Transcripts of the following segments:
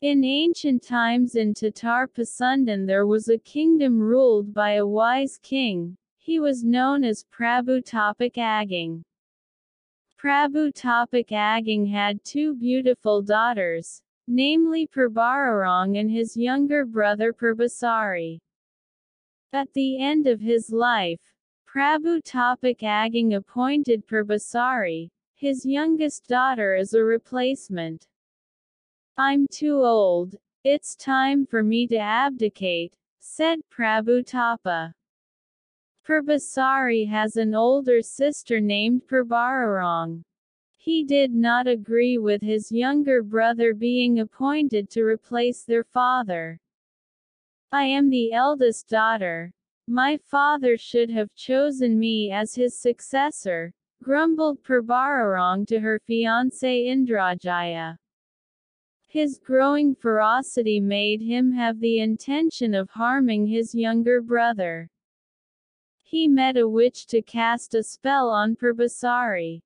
In ancient times in Tatar Pasundan there was a kingdom ruled by a wise king. He was known as Prabhu Tapak Aging. Prabhu Tapak Aging had two beautiful daughters, namely Prabhararong and his younger brother Purbasari. At the end of his life, Prabhu Tapak Aging appointed Purbasari, his youngest daughter as a replacement. I'm too old, it's time for me to abdicate, said Prabhu Tapa. Purbasari has an older sister named Purbhararong. He did not agree with his younger brother being appointed to replace their father. I am the eldest daughter. My father should have chosen me as his successor, grumbled Purbhararong to her fiancé Indrajaya. His growing ferocity made him have the intention of harming his younger brother. He met a witch to cast a spell on Purbasari.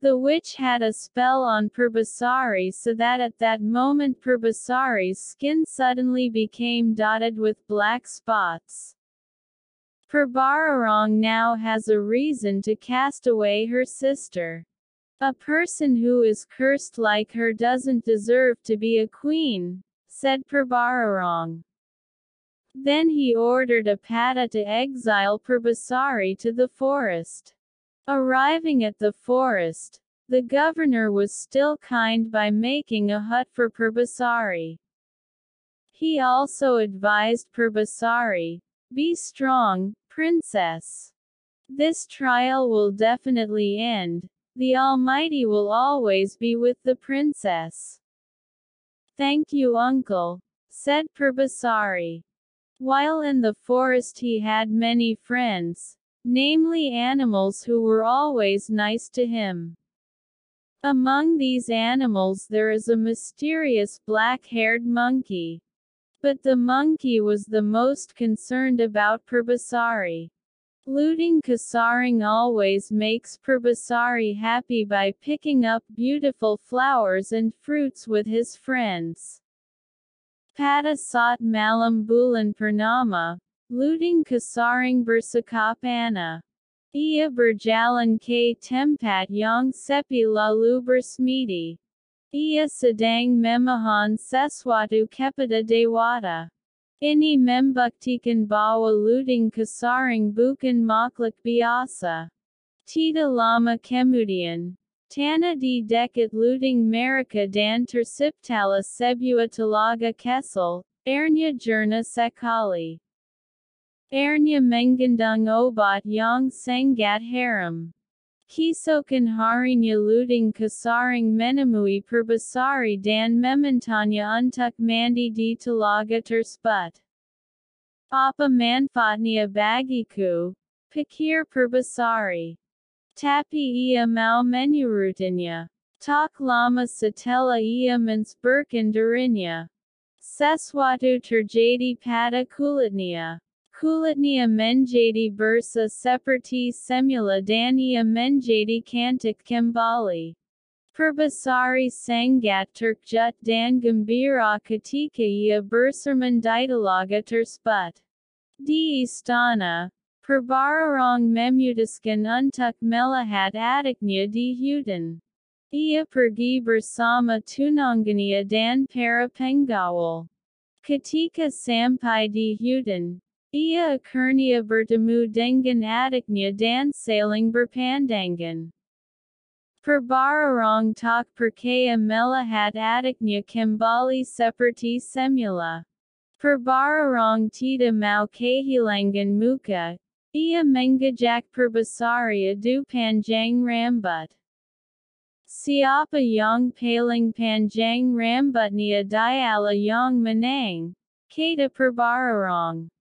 The witch had a spell on Purbasari so that at that moment Purbasari's skin suddenly became dotted with black spots. Purbhararong now has a reason to cast away her sister. A person who is cursed like her doesn't deserve to be a queen, said Purbhararong. Then he ordered a Patih to exile Purbasari to the forest. Arriving at the forest, the governor was still kind by making a hut for Purbasari. He also advised Purbasari, be strong, princess. This trial will definitely end. The Almighty will always be with the princess. Thank you uncle, said Purbasari. While in the forest he had many friends, namely animals who were always nice to him. Among these animals there is a mysterious black-haired monkey. But the monkey was the most concerned about Purbasari. Lutung Kasarung always makes Purbasari happy by picking up beautiful flowers and fruits with his friends. Padasat malam bulan purnama, Lutung Kasarung Bersakapana. Ia berjalan ke tempat yang sepi lalu bersmedi. Ia sedang memahan sesuatu kepada dewata. Ini membuktikan bahwa lutung kasarung bukan makhluk biasa. Tidak lama kemudian, tanah di dekat lutung mereka dan terciptalah sebuah telaga kesel, airnya jernih sekali. Airnya mengandung obat yang sangat haram. Kisokan harinya lutung kasarung menemui purbasari dan memintanya untuk mandi di telaga tersebut. Apa manfaatnya bagiku? Pikir purbasari. Tapi ia mau menyurutinya. Tak lama setelah ia mensperkan dirinya. Sesuatu terjadi pada kulitnya. Kulitnia menjadi bursa seperti semula dan ia menjadi cantik kembali. Purbasari sangat terkejut dan gembira ketika ia bersermon di telaga tersebut. Di istana, Purbhararong memutuskan untuk melihat adiknya di hutan. Ia pergi bersama tunangannya dan para pengawal. Ketika sampai di Ia akhirnya bertemu dengan adiknya dan saling berpandangan. Purbhararong tak percaya melihat adiknya kembali seperti semula. Purbhararong tidak mau kehilangan muka. Ia mengajak Purbasari adu panjang rambut. Siapa yang paling panjang rambutnya dialah yang menang. Kata Purbhararong.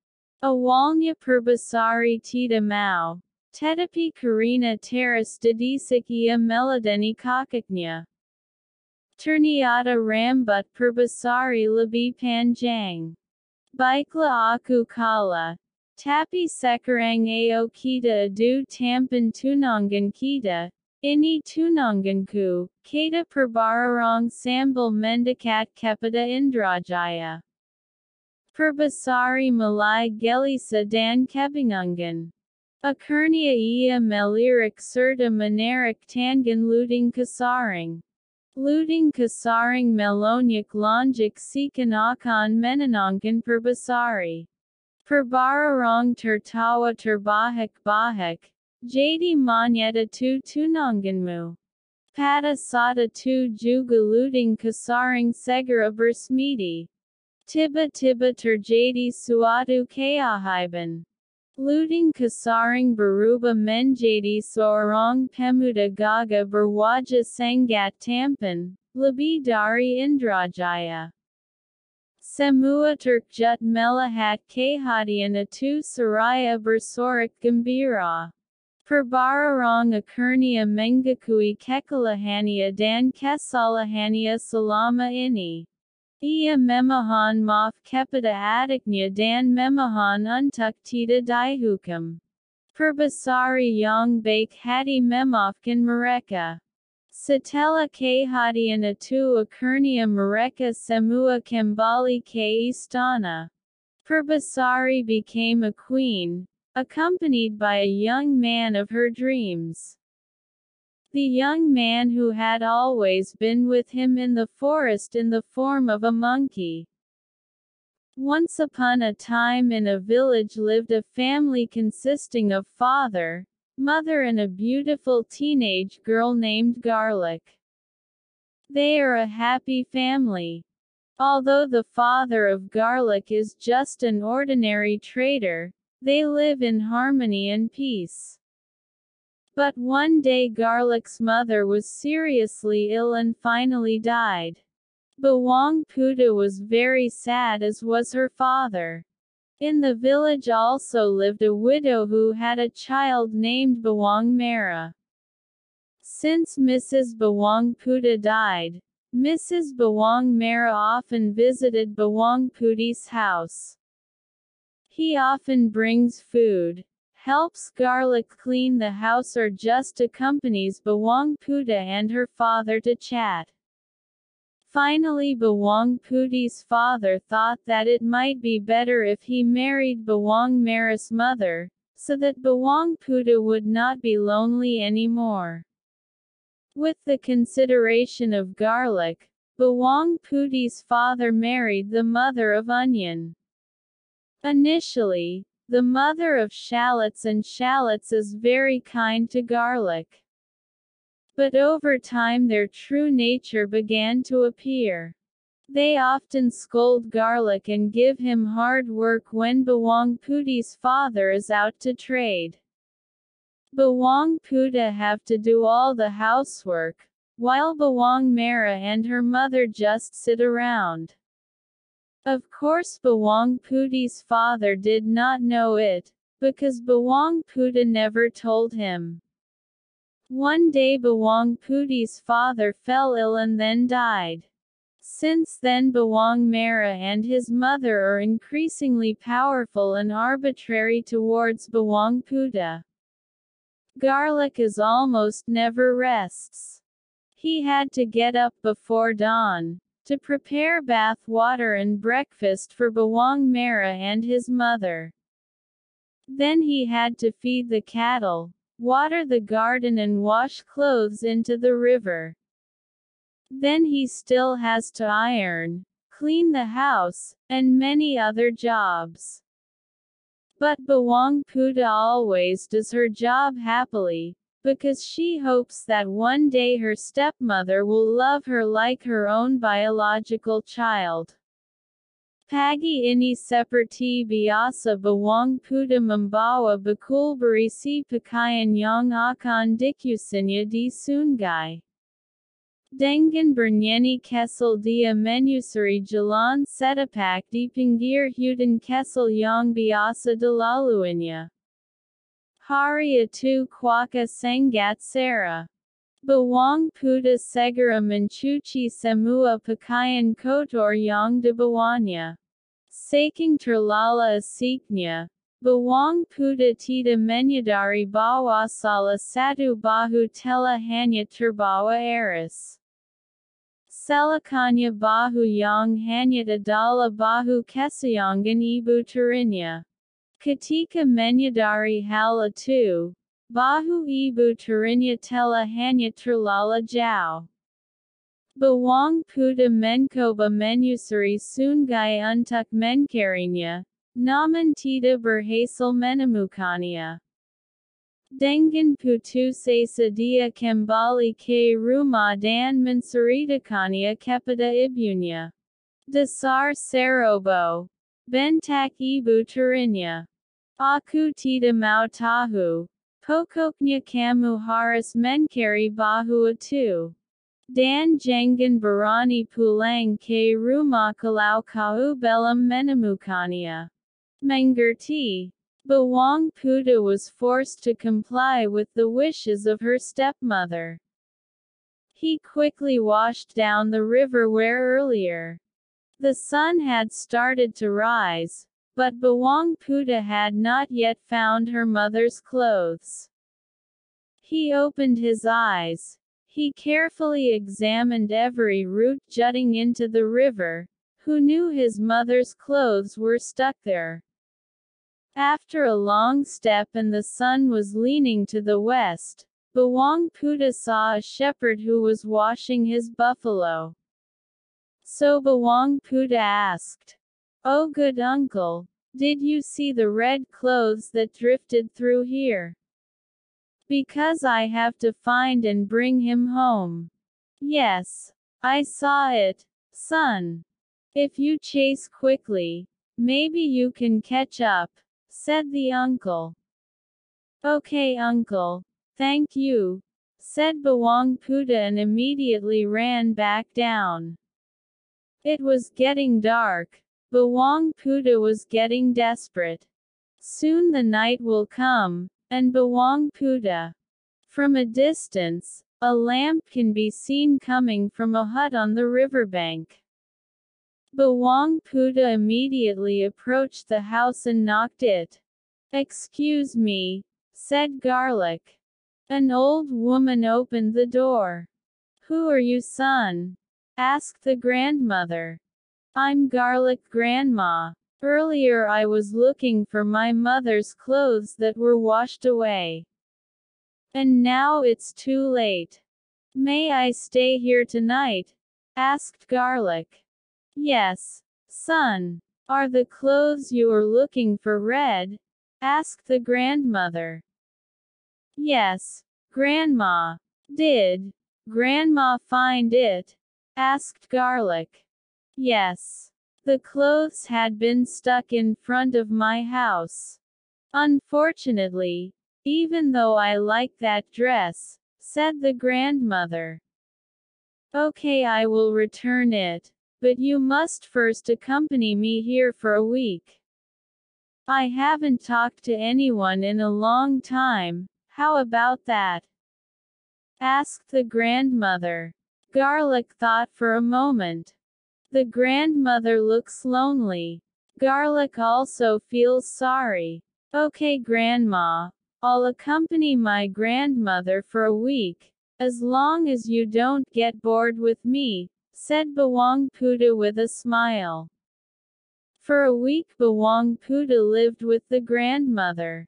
Awalnya Purbasari Tita Mau. Tetapi Karina Teras Didisik ia Meladeni Kakaknya. Ternyata Rambut Purbasari Lebih Panjang. Baiklah aku kala. Tapi sekarang ao kita adu tampan tunangan kita. Ini tunanganku, kata perbararong sambal mendekat kepada Indrajaya. Purbasari Malay Gelisa dan Kebingungan. Akurnia ia melirik serta menarik tangan lutung kasarung. Lutung kasarung melonyak lonjik sikan akan menenangkan purbasari. Perbararong tertawa terbahak-bahak, jadi manyeta tu tunanganmu. Pada sata tu juga lutung kasarung segera bersmedi. Tiba-tiba terjadi suatu keajaiban. Lutung kasarung berubah menjadi seorang pemuda gagah berwajah sangat tampan, lebih dari Indrajaya. Semua terkejut melihat kehadian itu seraya bersorak gembira. Perbararong akhirnya mengakui kekalahannya dan kesalahannya selama ini. Ia memohon maaf kepada adiknya dan memohon untuk tidak dihukum. Purbasari yang baik hati memaafkan mereka. Setelah kehadian itu akhirnya mereka semua kembali ke istana. Purbasari became a queen, accompanied by a young man of her dreams. The young man who had always been with him in the forest in the form of a monkey. Once upon a time in a village lived a family consisting of father, mother and a beautiful teenage girl named Garlic. They are a happy family. Although the father of Garlic is just an ordinary trader, they live in harmony and peace. But one day Garlic's mother was seriously ill and finally died. Bawang Putih was very sad as was her father. In the village also lived a widow who had a child named Bawang Merah. Since Mrs. Bawang Putih died, Mrs. Bawang Merah often visited Bawang Putih's house. He often brings food, helps Garlic clean the house or just accompanies Bawang Putih and her father to chat. Finally Bawang Putih's father thought that it might be better if he married Bawang Merah's mother, so that Bawang Putih would not be lonely anymore. With the consideration of Garlic, Bawang Putih's father married the mother of Onion. Initially, the mother of shallots and shallots is very kind to garlic. But over time their true nature began to appear. They often scold garlic and give him hard work when Bawang Putih's father is out to trade. Bawang Putih have to do all the housework, while Bawang Merah and her mother just sit around. Of course Bawang Putih's father did not know it, because Bawang Putih never told him. One day Bawang Putih's father fell ill and then died. Since then Bawang Merah and his mother are increasingly powerful and arbitrary towards Bawang Putih. Garlic is almost never rests. He had to get up before dawn, to prepare bath water and breakfast for Bawang Merah and his mother. Then he had to feed the cattle, water the garden and wash clothes into the river. Then he still has to iron, clean the house, and many other jobs. But Bawang Putih always does her job happily, because she hopes that one day her stepmother will love her like her own biological child. Pagi ini seperti biasa bawang putih membawa bakul berisi pakaian yang akan dikusinya di sungai. Dengan bernyanyi kesel dia menyusuri jalan setapak di pinggir hutan kesel yang biasa dilaluinya. Hari itu kuaka sangat. Bawang Putih segera mencuci semua pakaian kotor yang dibawanya. Saking terlala asiknya, Bawang putih tita menyadari bawa sala satu bahu tela hanya terbawa eris. Selakannya bahu yang hanya adalah bahu kesayangan ibu tirinya. Ketika menyadari hal itu, bahu ibu tirinya telah hanya terlala jauh. Bawang putih mencoba menyusuri sungai untuk mencarinya, namun tidak berhasil menemukannya. Dengan putusnya dia kembali ke rumah dan menceritakannya kepada ibunya. Dasar ceroboh. Bentak ibu tirinya. Aku tidak mau tahu. Pokoknya kamu harus mencari bahu itu. Dan jangan berani pulang ke rumah kalau kau belum menemukannya. Mengerti. Bawang Putih was forced to comply with the wishes of her stepmother. He quickly washed down the river where earlier the sun had started to rise, but Bawang had not yet found her mother's clothes. He opened his eyes, he carefully examined every root jutting into the river, who knew his mother's clothes were stuck there. After a long step and the sun was leaning to the west, Bawang saw a shepherd who was washing his buffalo. So Bawang Putih asked, Oh good uncle, did you see the red clothes that drifted through here? Because I have to find and bring him home. Yes. I saw it, son. If you chase quickly, maybe you can catch up, said the uncle. Okay uncle. Thank you, said Bawang Putih and immediately ran back down. It was getting dark. Bawang Putih was getting desperate. Soon the night will come, and Bawang Putih. From a distance, a lamp can be seen coming from a hut on the riverbank. Bawang Putih immediately approached the house and knocked it. Excuse me, said Garlic. An old woman opened the door. Who are you son? Asked the grandmother. I'm Garlic Grandma. Earlier I was looking for my mother's clothes that were washed away. And now it's too late. May I stay here tonight? asked Garlic. Yes, son. Are the clothes you are looking for red? asked the grandmother. Yes, Grandma. Did Grandma find it? Asked Garlic. Yes. The clothes had been stuck in front of my house. Unfortunately, even though I like that dress, said the grandmother. Okay, I will return it. But you must first accompany me here for a week. I haven't talked to anyone in a long time, how about that? asked the grandmother. Garlic thought for a moment. The grandmother looks lonely. Garlic also feels sorry. Okay grandma, I'll accompany my grandmother for a week, as long as you don't get bored with me, said Bawang Putih with a smile. For a week Bawang Putih lived with the grandmother.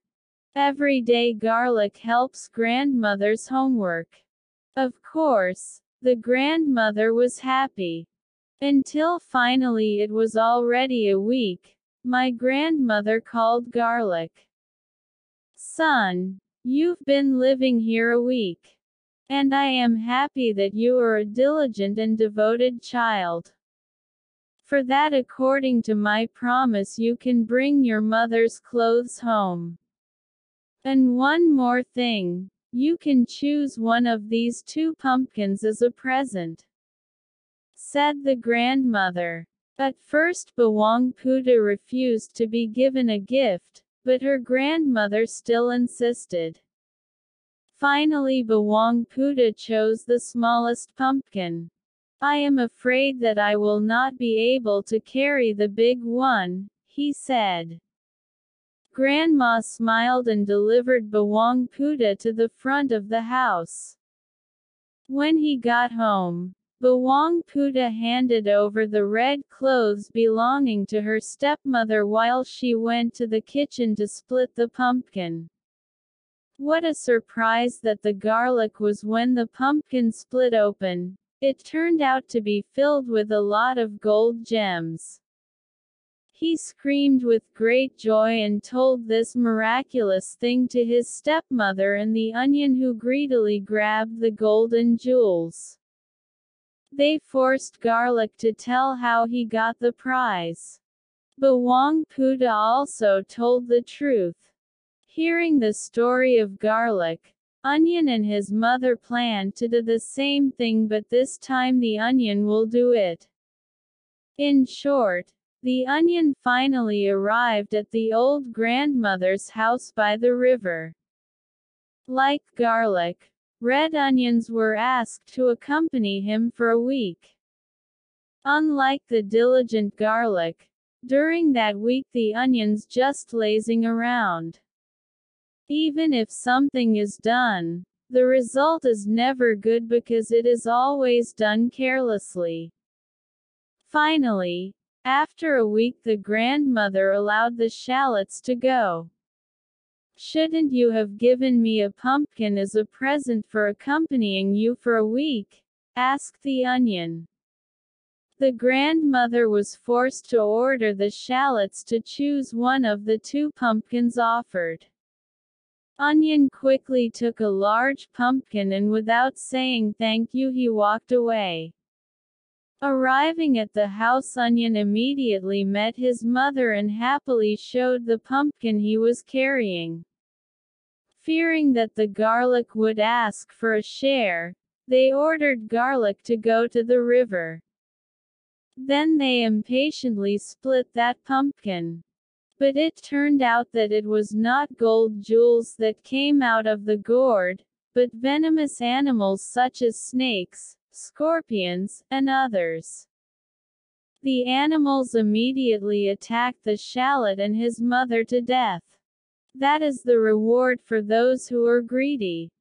Every day Garlic helps grandmother's homework. Of course, the grandmother was happy. Until finally it was already a week. My grandmother called Garlic. Son, you've been living here a week. And I am happy that you are a diligent and devoted child. For that according to my promise you can bring your mother's clothes home. And one more thing, you can choose one of these two pumpkins as a present said the grandmother. At first Bawang Putih refused to be given a gift, but her grandmother still insisted. Finally Bawang Putih chose the smallest pumpkin. I am afraid that I will not be able to carry the big one, he said. Grandma smiled and delivered Bawang Putih to the front of the house. When he got home, Bawang Putih handed over the red clothes belonging to her stepmother while she went to the kitchen to split the pumpkin. What a surprise that the garlic was when the pumpkin split open. It turned out to be filled with a lot of gold gems. He screamed with great joy and told this miraculous thing to his stepmother and the onion who greedily grabbed the golden jewels. They forced Garlic to tell how he got the prize. Bawang Putih also told the truth. Hearing the story of Garlic, Onion and his mother plan to do the same thing but this time the onion will do it. In short, the onion finally arrived at the old grandmother's house by the river. Like garlic, red onions were asked to accompany him for a week. Unlike the diligent garlic, during that week the onions just lazing around. Even if something is done, the result is never good because it is always done carelessly. Finally, after a week the grandmother allowed the shallots to go. Shouldn't you have given me a pumpkin as a present for accompanying you for a week? asked the onion. The grandmother was forced to order the shallots to choose one of the two pumpkins offered. Onion quickly took a large pumpkin and without saying thank you he walked away. Arriving at the house Onion immediately met his mother and happily showed the pumpkin he was carrying. Fearing that the garlic would ask for a share, they ordered Garlic to go to the river. Then they impatiently split that pumpkin. But it turned out that it was not gold jewels that came out of the gourd, but venomous animals such as snakes, scorpions, and others. The animals immediately attacked the shallot and his mother to death. That is the reward for those who are greedy.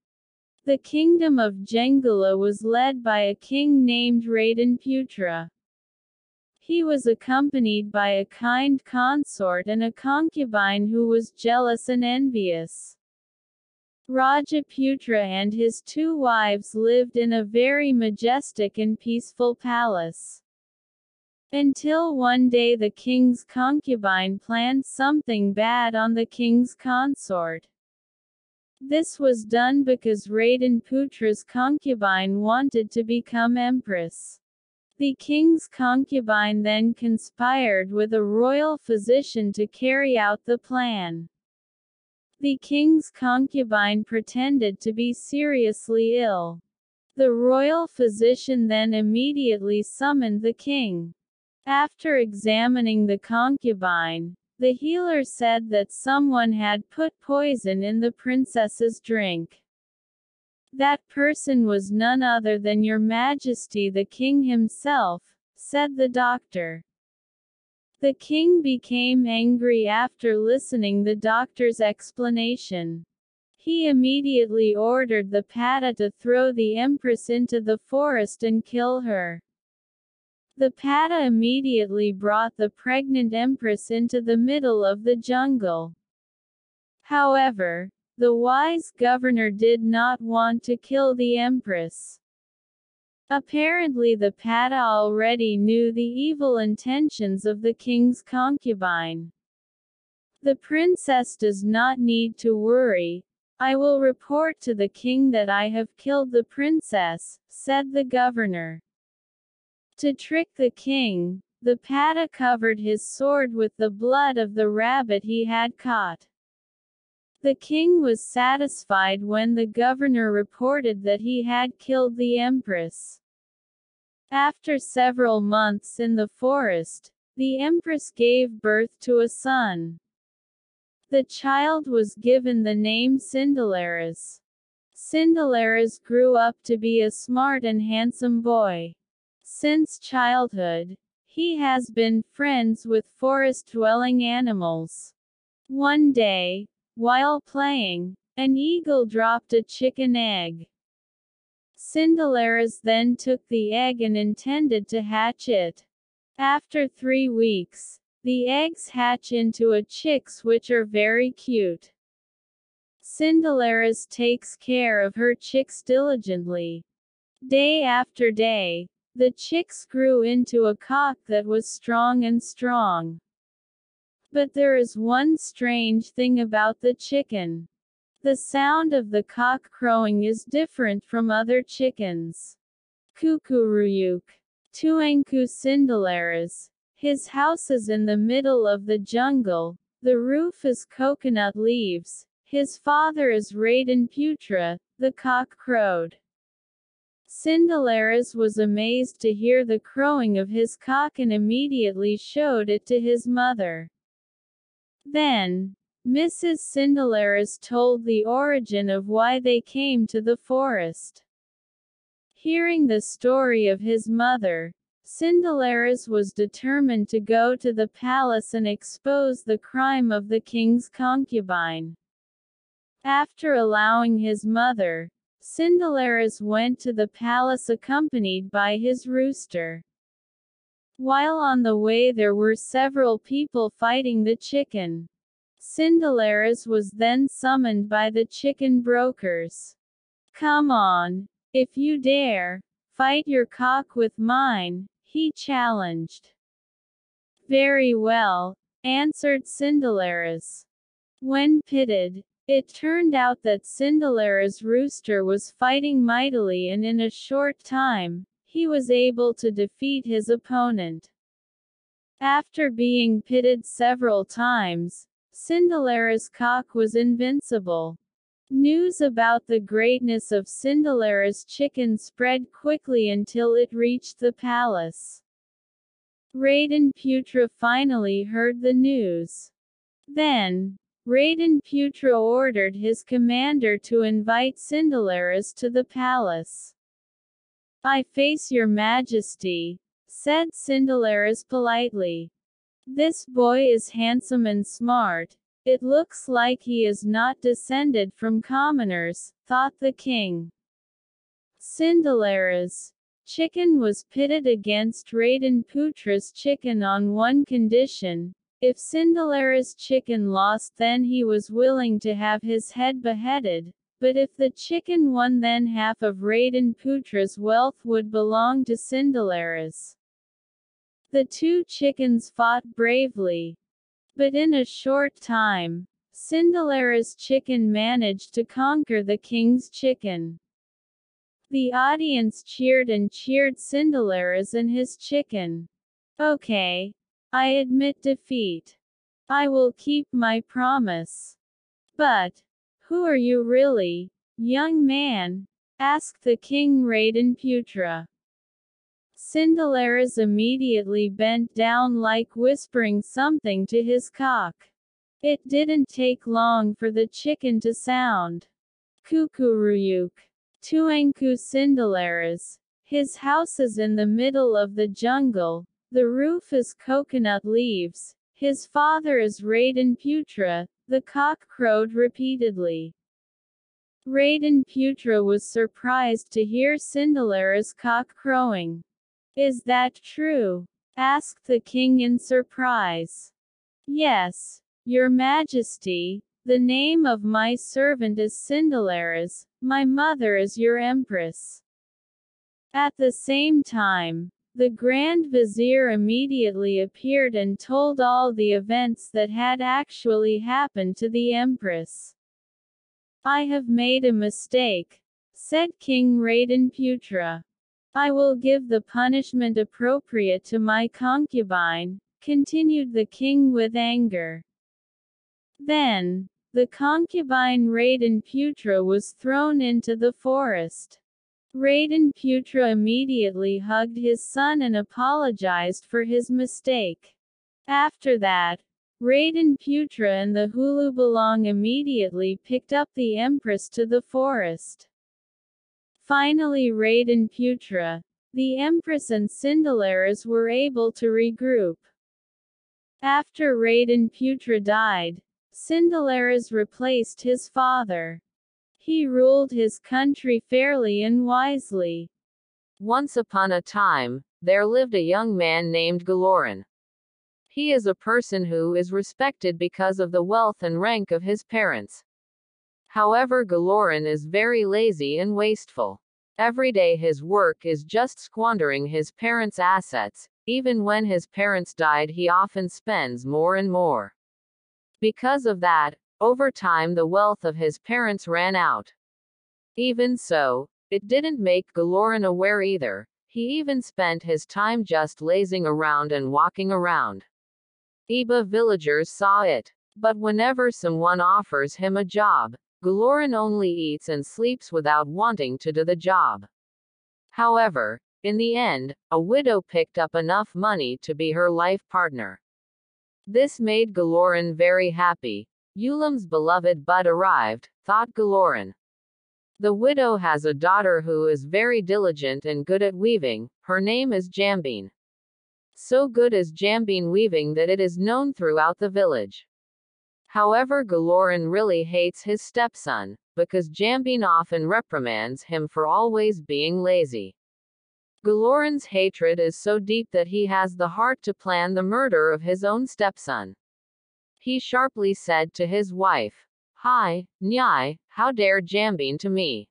The kingdom of Jenggala was led by a king named Raden Putra. He was accompanied by a kind consort and a concubine who was jealous and envious. Rajaputra and his two wives lived in a very majestic and peaceful palace. Until one day the king's concubine planned something bad on the king's consort. This was done because Raden Putra's concubine wanted to become empress. The king's concubine then conspired with a royal physician to carry out the plan. The king's concubine pretended to be seriously ill. The royal physician then immediately summoned the king. After examining the concubine, the healer said that someone had put poison in the princess's drink. That person was none other than your majesty the king himself, said the doctor. The king became angry after listening the doctor's explanation. He immediately ordered the Patih to throw the empress into the forest and kill her. The Patih immediately brought the pregnant empress into the middle of the jungle. However, the wise governor did not want to kill the empress. Apparently the Patih already knew the evil intentions of the king's concubine. The princess does not need to worry. I will report to the king that I have killed the princess, said the governor. To trick the king, the Patih covered his sword with the blood of the rabbit he had caught. The king was satisfied when the governor reported that he had killed the empress. After several months in the forest, the empress gave birth to a son. The child was given the name Cindelaras. Cindelaras grew up to be a smart and handsome boy. Since childhood, he has been friends with forest-dwelling animals. One day, while playing, an eagle dropped a chicken egg. Cindelaras then took the egg and intended to hatch it. After three weeks, the eggs hatch into a chicks which are very cute. Cindelaras takes care of her chicks diligently. Day after day, the chicks grew into a cock that was strong and strong. But there is one strange thing about the chicken. The sound of the cock crowing is different from other chickens. Kukuruyuk. Tuanku Cindelaras. His house is in the middle of the jungle, the roof is coconut leaves, his father is Raden Putra, the cock crowed. Cindelaras was amazed to hear the crowing of his cock and immediately showed it to his mother. Then, Mrs. Cindelaras told the origin of why they came to the forest. Hearing the story of his mother, Cindelaras was determined to go to the palace and expose the crime of the king's concubine. After allowing his mother, Cindelaras went to the palace accompanied by his rooster. While on the way there were several people fighting the chicken. Cindelaras was then summoned by the chicken brokers. Come on, if you dare, fight your cock with mine, he challenged. Very well, answered Cindelaras. When pitted, it turned out that Cindelaras rooster was fighting mightily and in a short time, he was able to defeat his opponent. After being pitted several times, Cindelaras cock was invincible. News about the greatness of Cindelaras chicken spread quickly until it reached the palace. Raden Putra finally heard the news. Then, Raden Putra ordered his commander to invite Cindelaras to the palace. I face your majesty, said Cindelaras politely. This boy is handsome and smart. It looks like he is not descended from commoners, thought the king. Cindelaras. Chicken was pitted against Raden Putra's chicken on one condition. If Cindelaras' chicken lost then he was willing to have his head beheaded, but if the chicken won then half of Raden Putra's wealth would belong to Cindelaras. The two chickens fought bravely. But in a short time, Cindelaras chicken managed to conquer the king's chicken. The audience cheered and cheered Cindelaras and his chicken. Okay. I admit defeat. I will keep my promise. But, who are you really, young man? asked the king Raden Putra. Cindelaras immediately bent down like whispering something to his cock. It didn't take long for the chicken to sound. Kukuruyuk. Tuanku Cindelaras. His house is in the middle of the jungle. The roof is coconut leaves. His father is Raden Putra. The cock crowed repeatedly. Raden Putra was surprised to hear Cindelaras cock crowing. Is that true? asked the king in surprise. Yes, your majesty, the name of my servant is Cindelaras, my mother is your empress. At the same time, the Grand Vizier immediately appeared and told all the events that had actually happened to the Empress. I have made a mistake, said King Raden Putra. I will give the punishment appropriate to my concubine, continued the king with anger. Then, the concubine Raden Putra was thrown into the forest. Raden Putra immediately hugged his son and apologized for his mistake. After that, Raden Putra and the Hulubalang immediately picked up the empress to the forest. Finally Raden Putra, the Empress and Cindelaras were able to regroup. After Raden Putra died, Cindelaras replaced his father. He ruled his country fairly and wisely. Once upon a time, there lived a young man named Galorin. He is a person who is respected because of the wealth and rank of his parents. However, Galorin is very lazy and wasteful. Every day his work is just squandering his parents' assets. Even when his parents died, he often spends more and more. Because of that, over time the wealth of his parents ran out. Even so, it didn't make Galorin aware either. He even spent his time just lazing around and walking around. Iba villagers saw it. But whenever someone offers him a job, Galorin only eats and sleeps without wanting to do the job. However, in the end, a widow picked up enough money to be her life partner. This made Galorin very happy. Ulam's beloved bud arrived, thought Galorin. The widow has a daughter who is very diligent and good at weaving, her name is Jambine. So good is Jambine weaving that it is known throughout the village. However Galorin really hates his stepson, because Jambine often reprimands him for always being lazy. Galorin's hatred is so deep that he has the heart to plan the murder of his own stepson. He sharply said to his wife, Hi, Nyai, how dare Jambine to me?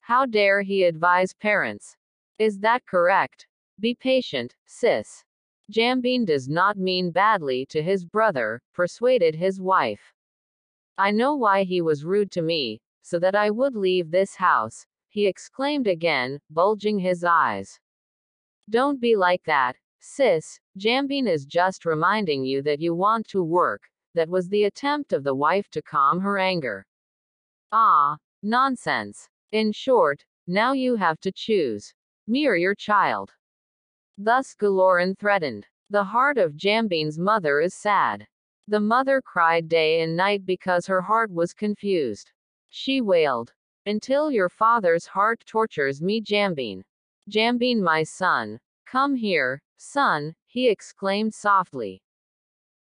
How dare he advise parents? Is that correct? Be patient, sis. Jambine does not mean badly to his brother, persuaded his wife. I know why he was rude to me, so that I would leave this house, he exclaimed again, bulging his eyes. Don't be like that, sis, Jambine is just reminding you that you want to work, that was the attempt of the wife to calm her anger. Ah, nonsense. In short, now you have to choose. Me or your child. Thus Galorin threatened. The heart of Jambine's mother is sad. The mother cried day and night because her heart was confused. She wailed. Until your father's heart tortures me Jambine. Jambine my son. Come here, son, he exclaimed softly.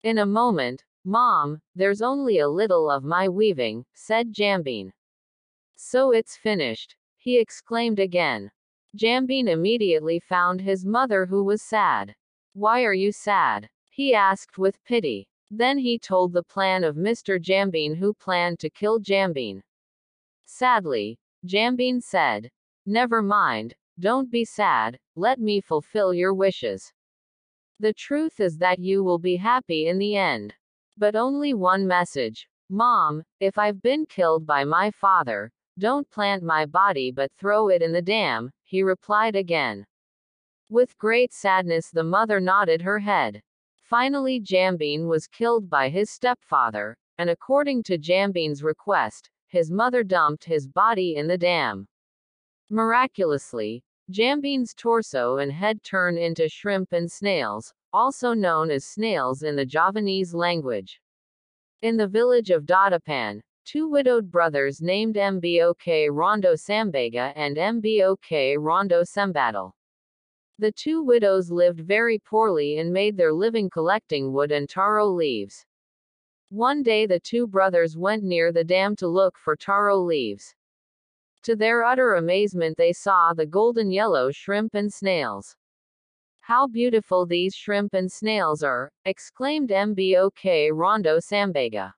In a moment, Mom, there's only a little of my weaving, said Jambine. So it's finished, he exclaimed again. Jambine immediately found his mother who was sad. Why are you sad? He asked with pity. Then he told the plan of Mr. Jambine who planned to kill Jambine. Sadly, Jambine said, Never mind, don't be sad, let me fulfill your wishes. The truth is that you will be happy in the end. But only one message. Mom, if I've been killed by my father, don't plant my body but throw it in the dam, he replied again. With great sadness the mother nodded her head. Finally Jambine was killed by his stepfather, and according to Jambine's request, his mother dumped his body in the dam. Miraculously, Jambine's torso and head turn into shrimp and snails, also known as snails in the Javanese language. In the village of Dadapan, Two widowed brothers named Mbok Rondo Sambega and Mbok Rondo Sembadal. The two widows lived very poorly and made their living collecting wood and taro leaves. One day the two brothers went near the dam to look for taro leaves. To their utter amazement they saw the golden yellow shrimp and snails. How beautiful these shrimp and snails are, exclaimed Mbok Rondo Sambega.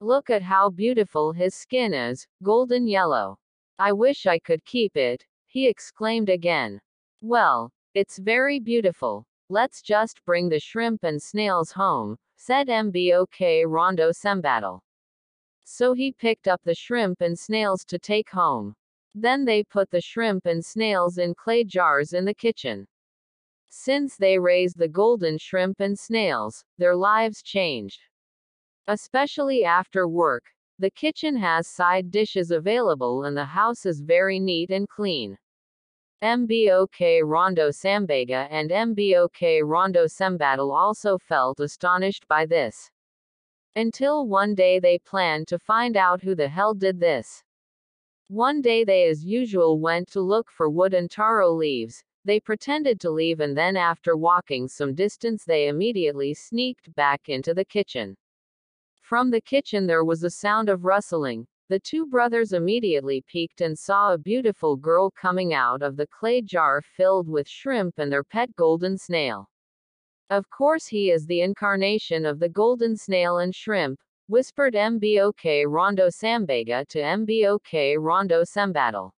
Look at how beautiful his skin is, golden yellow. I wish I could keep it, he exclaimed again. Well, it's very beautiful. Let's just bring the shrimp and snails home, said Mbok Rondo Sembadal. So he picked up the shrimp and snails to take home. Then they put the shrimp and snails in clay jars in the kitchen. Since they raised the golden shrimp and snails, their lives changed. Especially after work, the kitchen has side dishes available and the house is very neat and clean. Mbok Rondo Sambega and Mbok Rondo Sembadal also felt astonished by this. Until one day they planned to find out who the hell did this. One day they as usual went to look for wood and taro leaves, they pretended to leave and then after walking some distance they immediately sneaked back into the kitchen. From the kitchen there was a sound of rustling. The two brothers immediately peeked and saw a beautiful girl coming out of the clay jar filled with shrimp and their pet golden snail. Of course, he is the incarnation of the golden snail and shrimp, whispered Mbok Rondo Sambega to Mbok Rondo Sembadal.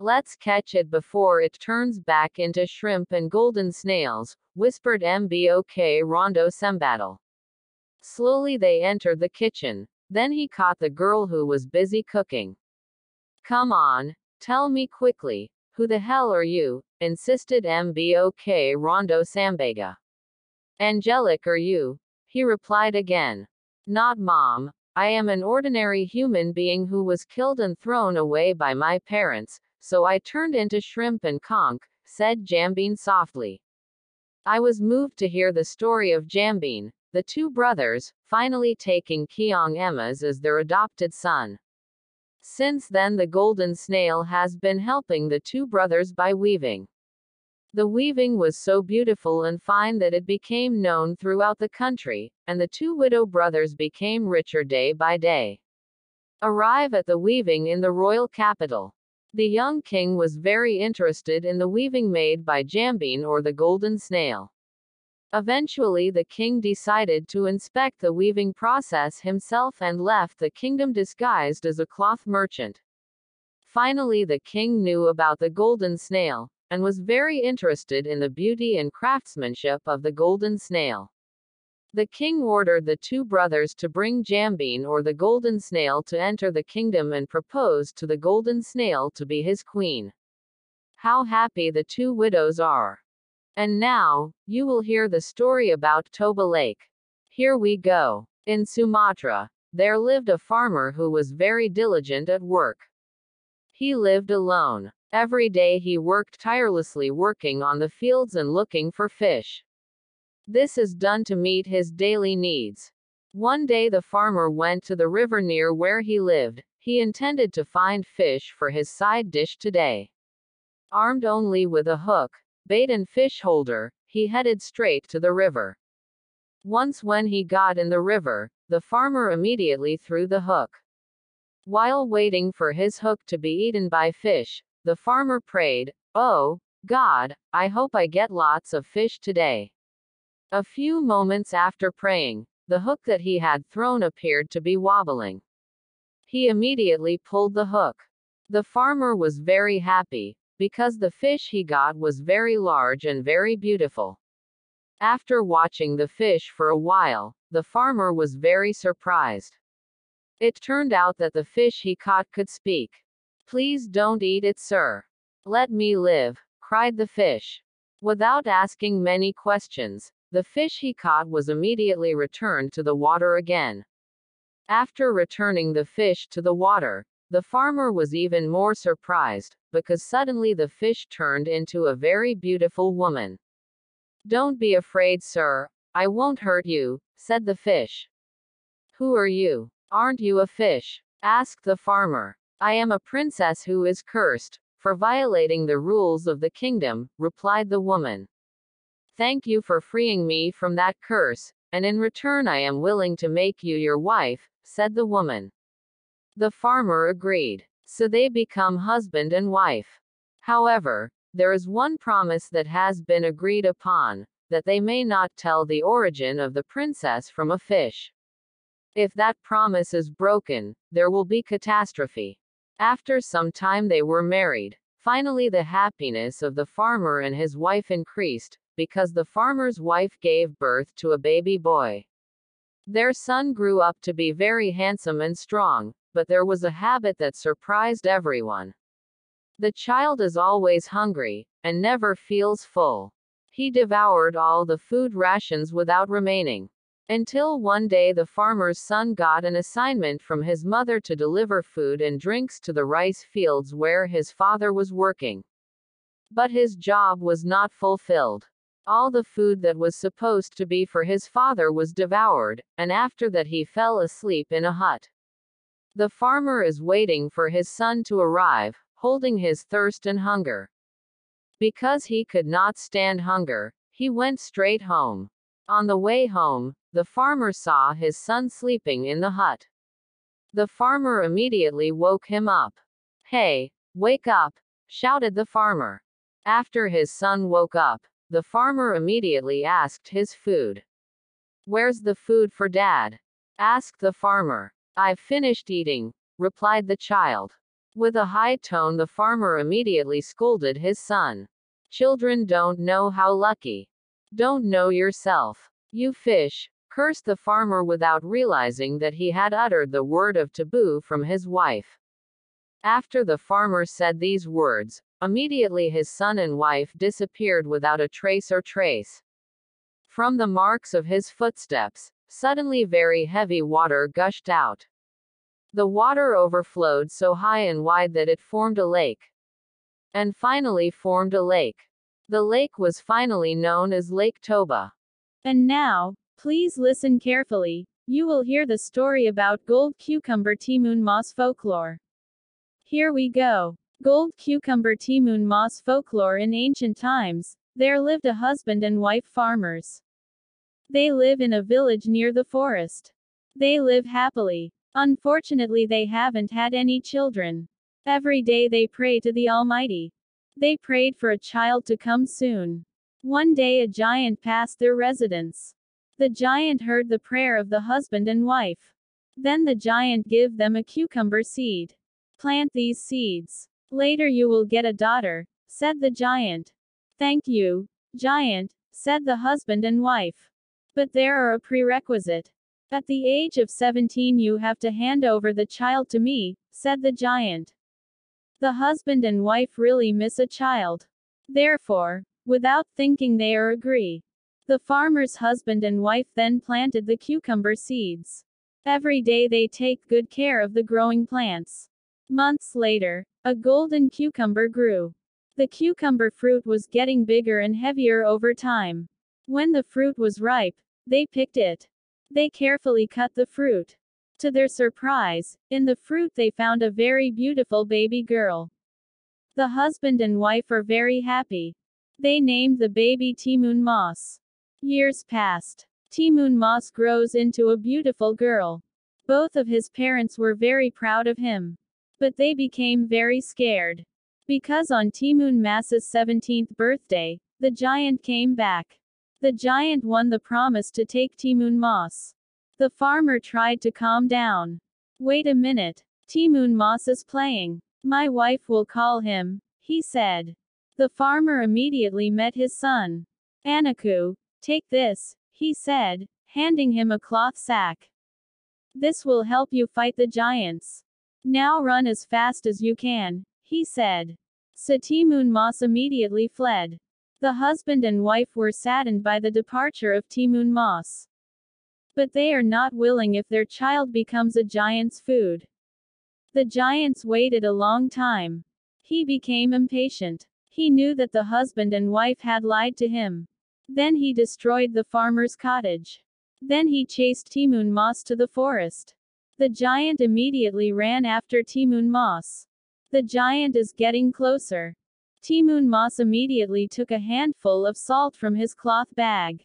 Let's catch it before it turns back into shrimp and golden snails, whispered Mbok Rondo Sembadal. Slowly they entered the kitchen. Then he caught the girl who was busy cooking. Come on, tell me quickly, who the hell are you? insisted Mbok Rondo Sambega. Angelic are you? He replied again. Not mom. I am an ordinary human being who was killed and thrown away by my parents, so I turned into shrimp and conch, said Jambine softly. I was moved to hear the story of Jambine, the two brothers, finally taking Keong Emas as their adopted son. Since then the golden snail has been helping the two brothers by weaving. The weaving was so beautiful and fine that it became known throughout the country, and the two widow brothers became richer day by day. Arrive at the weaving in the royal capital. The young king was very interested in the weaving made by Jambine or the golden snail. Eventually the king decided to inspect the weaving process himself and left the kingdom disguised as a cloth merchant. Finally the king knew about the golden snail, and was very interested in the beauty and craftsmanship of the golden snail. The king ordered the two brothers to bring Jambine or the golden snail to enter the kingdom and proposed to the golden snail to be his queen. How happy the two widows are. And now, you will hear the story about Toba Lake. Here we go. In Sumatra, there lived a farmer who was very diligent at work. He lived alone. Every day he worked tirelessly working on the fields and looking for fish. This is done to meet his daily needs. One day the farmer went to the river near where he lived. He intended to find fish for his side dish today. Armed only with a hook, bait and fish holder, he headed straight to the river. Once when he got in the river, the farmer immediately threw the hook. While waiting for his hook to be eaten by fish, the farmer prayed, Oh, God, I hope I get lots of fish today. A few moments after praying, the hook that he had thrown appeared to be wobbling. He immediately pulled the hook. The farmer was very happy, because the fish he got was very large and very beautiful. After watching the fish for a while, the farmer was very surprised. It turned out that the fish he caught could speak. Please don't eat it, sir. Let me live, cried the fish. Without asking many questions, the fish he caught was immediately returned to the water again. After returning the fish to the water, the farmer was even more surprised, because suddenly the fish turned into a very beautiful woman. Don't be afraid, sir, I won't hurt you, said the fish. Who are you? Aren't you a fish? asked the farmer. I am a princess who is cursed, for violating the rules of the kingdom, replied the woman. Thank you for freeing me from that curse, and in return I am willing to make you your wife, said the woman. The farmer agreed. So they become husband and wife. However, there is one promise that has been agreed upon that they may not tell the origin of the princess from a fish. If that promise is broken, there will be catastrophe. After some time they were married. Finally, the happiness of the farmer and his wife increased, because the farmer's wife gave birth to a baby boy. Their son grew up to be very handsome and strong, but there was a habit that surprised everyone. The child is always hungry, and never feels full. He devoured all the food rations without remaining. Until one day the farmer's son got an assignment from his mother to deliver food and drinks to the rice fields where his father was working. But his job was not fulfilled. All the food that was supposed to be for his father was devoured, and after that he fell asleep in a hut. The farmer is waiting for his son to arrive, holding his thirst and hunger. Because he could not stand hunger, he went straight home. On the way home, the farmer saw his son sleeping in the hut. The farmer immediately woke him up. Hey, wake up, shouted the farmer. After his son woke up, the farmer immediately asked his food. Where's the food for dad? asked the farmer. I've finished eating, replied the child. With a high tone, the farmer immediately scolded his son. Children don't know how lucky. Don't know yourself. You fish, cursed the farmer without realizing that he had uttered the word of taboo from his wife. After the farmer said these words, immediately his son and wife disappeared without a trace or trace. From the marks of his footsteps, suddenly very heavy water gushed out. The water overflowed so high and wide that it formed a lake. And finally formed a lake. The lake was finally known as Lake Toba. And now, please listen carefully, you will hear the story about gold cucumber Timun Mas folklore. Here we go. Gold cucumber Timun Mas folklore in ancient times, there lived a husband and wife farmers. They live in a village near the forest. They live happily. Unfortunately, they haven't had any children. Every day they pray to the Almighty. They prayed for a child to come soon. One day a giant passed their residence. The giant heard the prayer of the husband and wife. Then the giant gave them a cucumber seed. Plant these seeds. Later you will get a daughter, said the giant. Thank you, giant, said the husband and wife. But there are a prerequisite. At the age of 17 you have to hand over the child to me, said the giant. The husband and wife really miss a child. Therefore, without thinking they are agree. The farmer's husband and wife then planted the cucumber seeds. Every day they take good care of the growing plants. Months later, a golden cucumber grew. The cucumber fruit was getting bigger and heavier over time. When the fruit was ripe, they picked it. They carefully cut the fruit. To their surprise, in the fruit they found a very beautiful baby girl. The husband and wife are very happy. They named the baby Timun Mas. Years passed. Timun Mas grows into a beautiful girl. Both of his parents were very proud of him. But they became very scared. Because on Timun Mas's 17th birthday, the giant came back. The giant won the promise to take Timun Mas. The farmer tried to calm down. Wait a minute. Timun Mas is playing. My wife will call him, he said. The farmer immediately met his son. Anaku, take this, he said, handing him a cloth sack. This will help you fight the giants. Now run as fast as you can, he said. Satimun Moss immediately fled. The husband and wife were saddened by the departure of Timun Mas. But they are not willing if their child becomes a giant's food. The giants waited a long time. He became impatient. He knew that the husband and wife had lied to him. Then he destroyed the farmer's cottage. Then he chased Timun Mas to the forest. The giant immediately ran after Timun Mas. The giant is getting closer. Timun Mas immediately took a handful of salt from his cloth bag.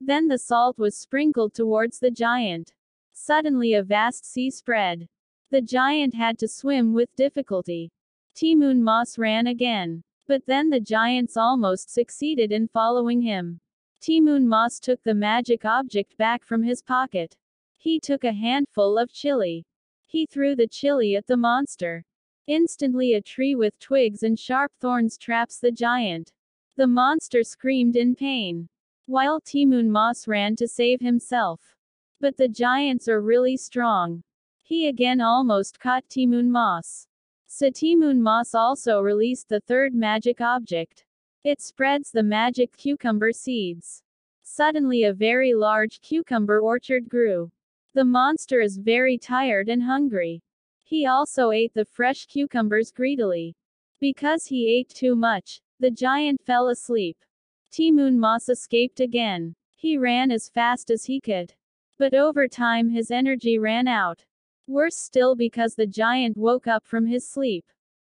Then the salt was sprinkled towards the giant. Suddenly a vast sea spread. The giant had to swim with difficulty. Timun Mas ran again. But then the giants almost succeeded in following him. Timun Mas took the magic object back from his pocket. He took a handful of chili. He threw the chili at the monster. Instantly a tree with twigs and sharp thorns traps the giant. The monster screamed in pain. While Timun Mas ran to save himself. But the giants are really strong. He again almost caught Timun Mas. So Timun Mas also released the third magic object. It spreads the magic cucumber seeds. Suddenly a very large cucumber orchard grew. The monster is very tired and hungry. He also ate the fresh cucumbers greedily. Because he ate too much, the giant fell asleep. Timun Mas escaped again. He ran as fast as he could. But over time his energy ran out. Worse still because the giant woke up from his sleep.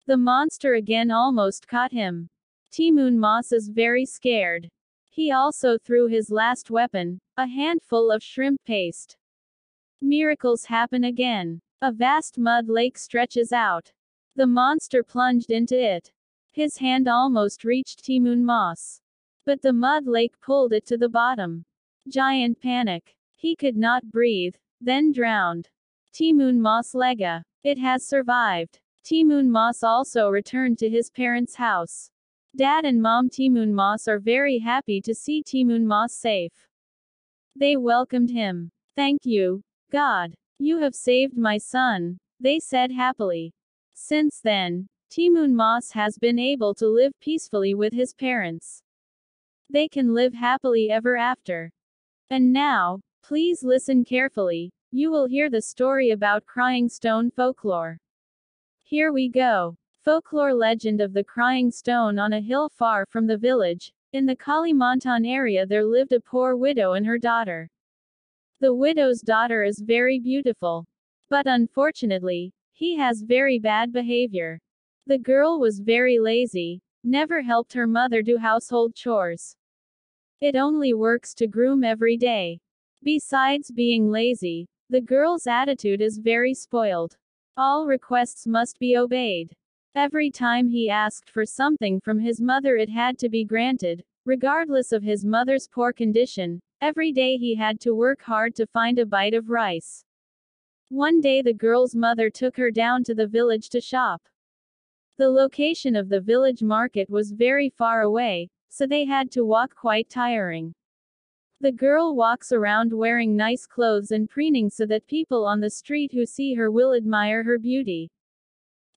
The monster again almost caught him. Timun Mas is very scared. He also threw his last weapon, a handful of shrimp paste. Miracles happen again. A vast mud lake stretches out. The monster plunged into it. His hand almost reached Timun Mas. But the mud lake pulled it to the bottom. Giant panic. He could not breathe, then drowned. Timun Mas Lega. It has survived. Timun Mas also returned to his parents' house. Dad and Mom Timun Mas are very happy to see Timun Mas safe. They welcomed him. Thank you, God. You have saved my son, they said happily. Since then, Timun Mas has been able to live peacefully with his parents. They can live happily ever after. And now, please listen carefully, you will hear the story about Crying Stone folklore. Here we go. Folklore legend of the Crying Stone on a hill far from the village. In the Kalimantan area there lived a poor widow and her daughter. The widow's daughter is very beautiful. But unfortunately, he has very bad behavior. The girl was very lazy, never helped her mother do household chores. It only works to groom every day. Besides being lazy, the girl's attitude is very spoiled. All requests must be obeyed. Every time he asked for something from his mother, it had to be granted, regardless of his mother's poor condition. Every day he had to work hard to find a bite of rice. One day the girl's mother took her down to the village to shop. The location of the village market was very far away, so they had to walk quite tiring. The girl walks around wearing nice clothes and preening so that people on the street who see her will admire her beauty.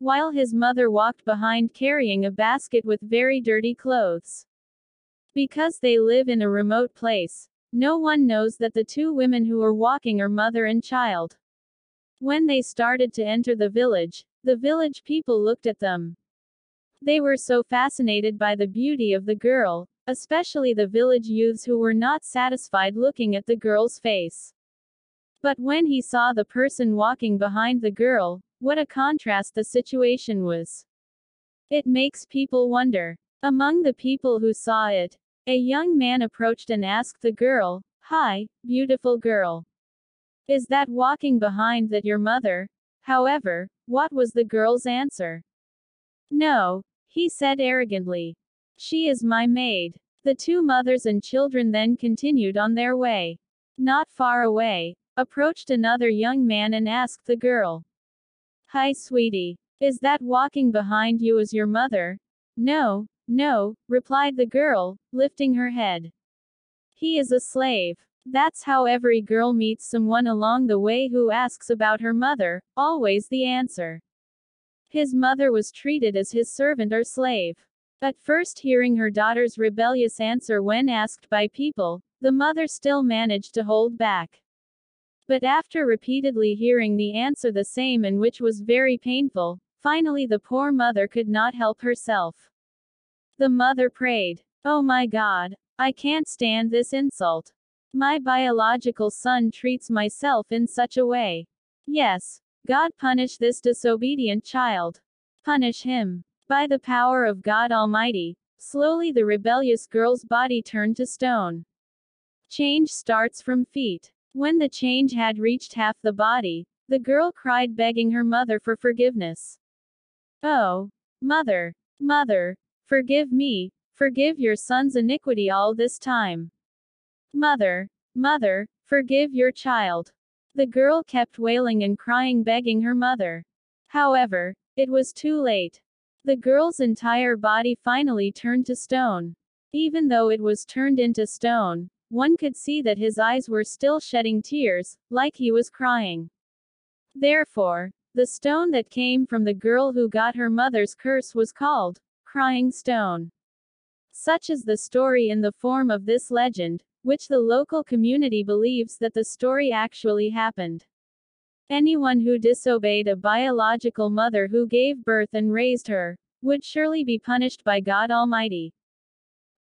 While his mother walked behind carrying a basket with very dirty clothes. Because they live in a remote place, no one knows that the two women who are walking are mother and child. When they started to enter the village, the village people looked at them. They were so fascinated by the beauty of the girl, especially the village youths who were not satisfied looking at the girl's face. But when he saw the person walking behind the girl, what a contrast the situation was. It makes people wonder. Among the people who saw it, a young man approached and asked the girl, Hi, beautiful girl. Is that walking behind that your mother? However, what was the girl's answer? No, he said arrogantly. She is my maid. The two mothers and children then continued on their way. Not far away, approached another young man and asked the girl. Hi sweetie. Is that walking behind you as your mother? No, no, replied the girl, lifting her head. He is a slave. That's how every girl meets someone along the way who asks about her mother, always the answer. His mother was treated as his servant or slave. At first, hearing her daughter's rebellious answer when asked by people, the mother still managed to hold back. But after repeatedly hearing the answer the same and which was very painful, finally the poor mother could not help herself. The mother prayed, Oh my God, I can't stand this insult. My biological son treats myself in such a way. Yes. God punish this disobedient child. Punish him. By the power of God Almighty, slowly the rebellious girl's body turned to stone. Change starts from feet. When the change had reached half the body, the girl cried begging her mother for forgiveness. Oh, mother, mother, forgive me, forgive your son's iniquity all this time. Mother, mother, forgive your child. The girl kept wailing and crying, begging her mother. However, it was too late. The girl's entire body finally turned to stone. Even though it was turned into stone, one could see that his eyes were still shedding tears, like he was crying. Therefore, the stone that came from the girl who got her mother's curse was called Crying Stone. Such is the story in the form of this legend, which the local community believes that the story actually happened. Anyone who disobeyed a biological mother who gave birth and raised her, would surely be punished by God Almighty.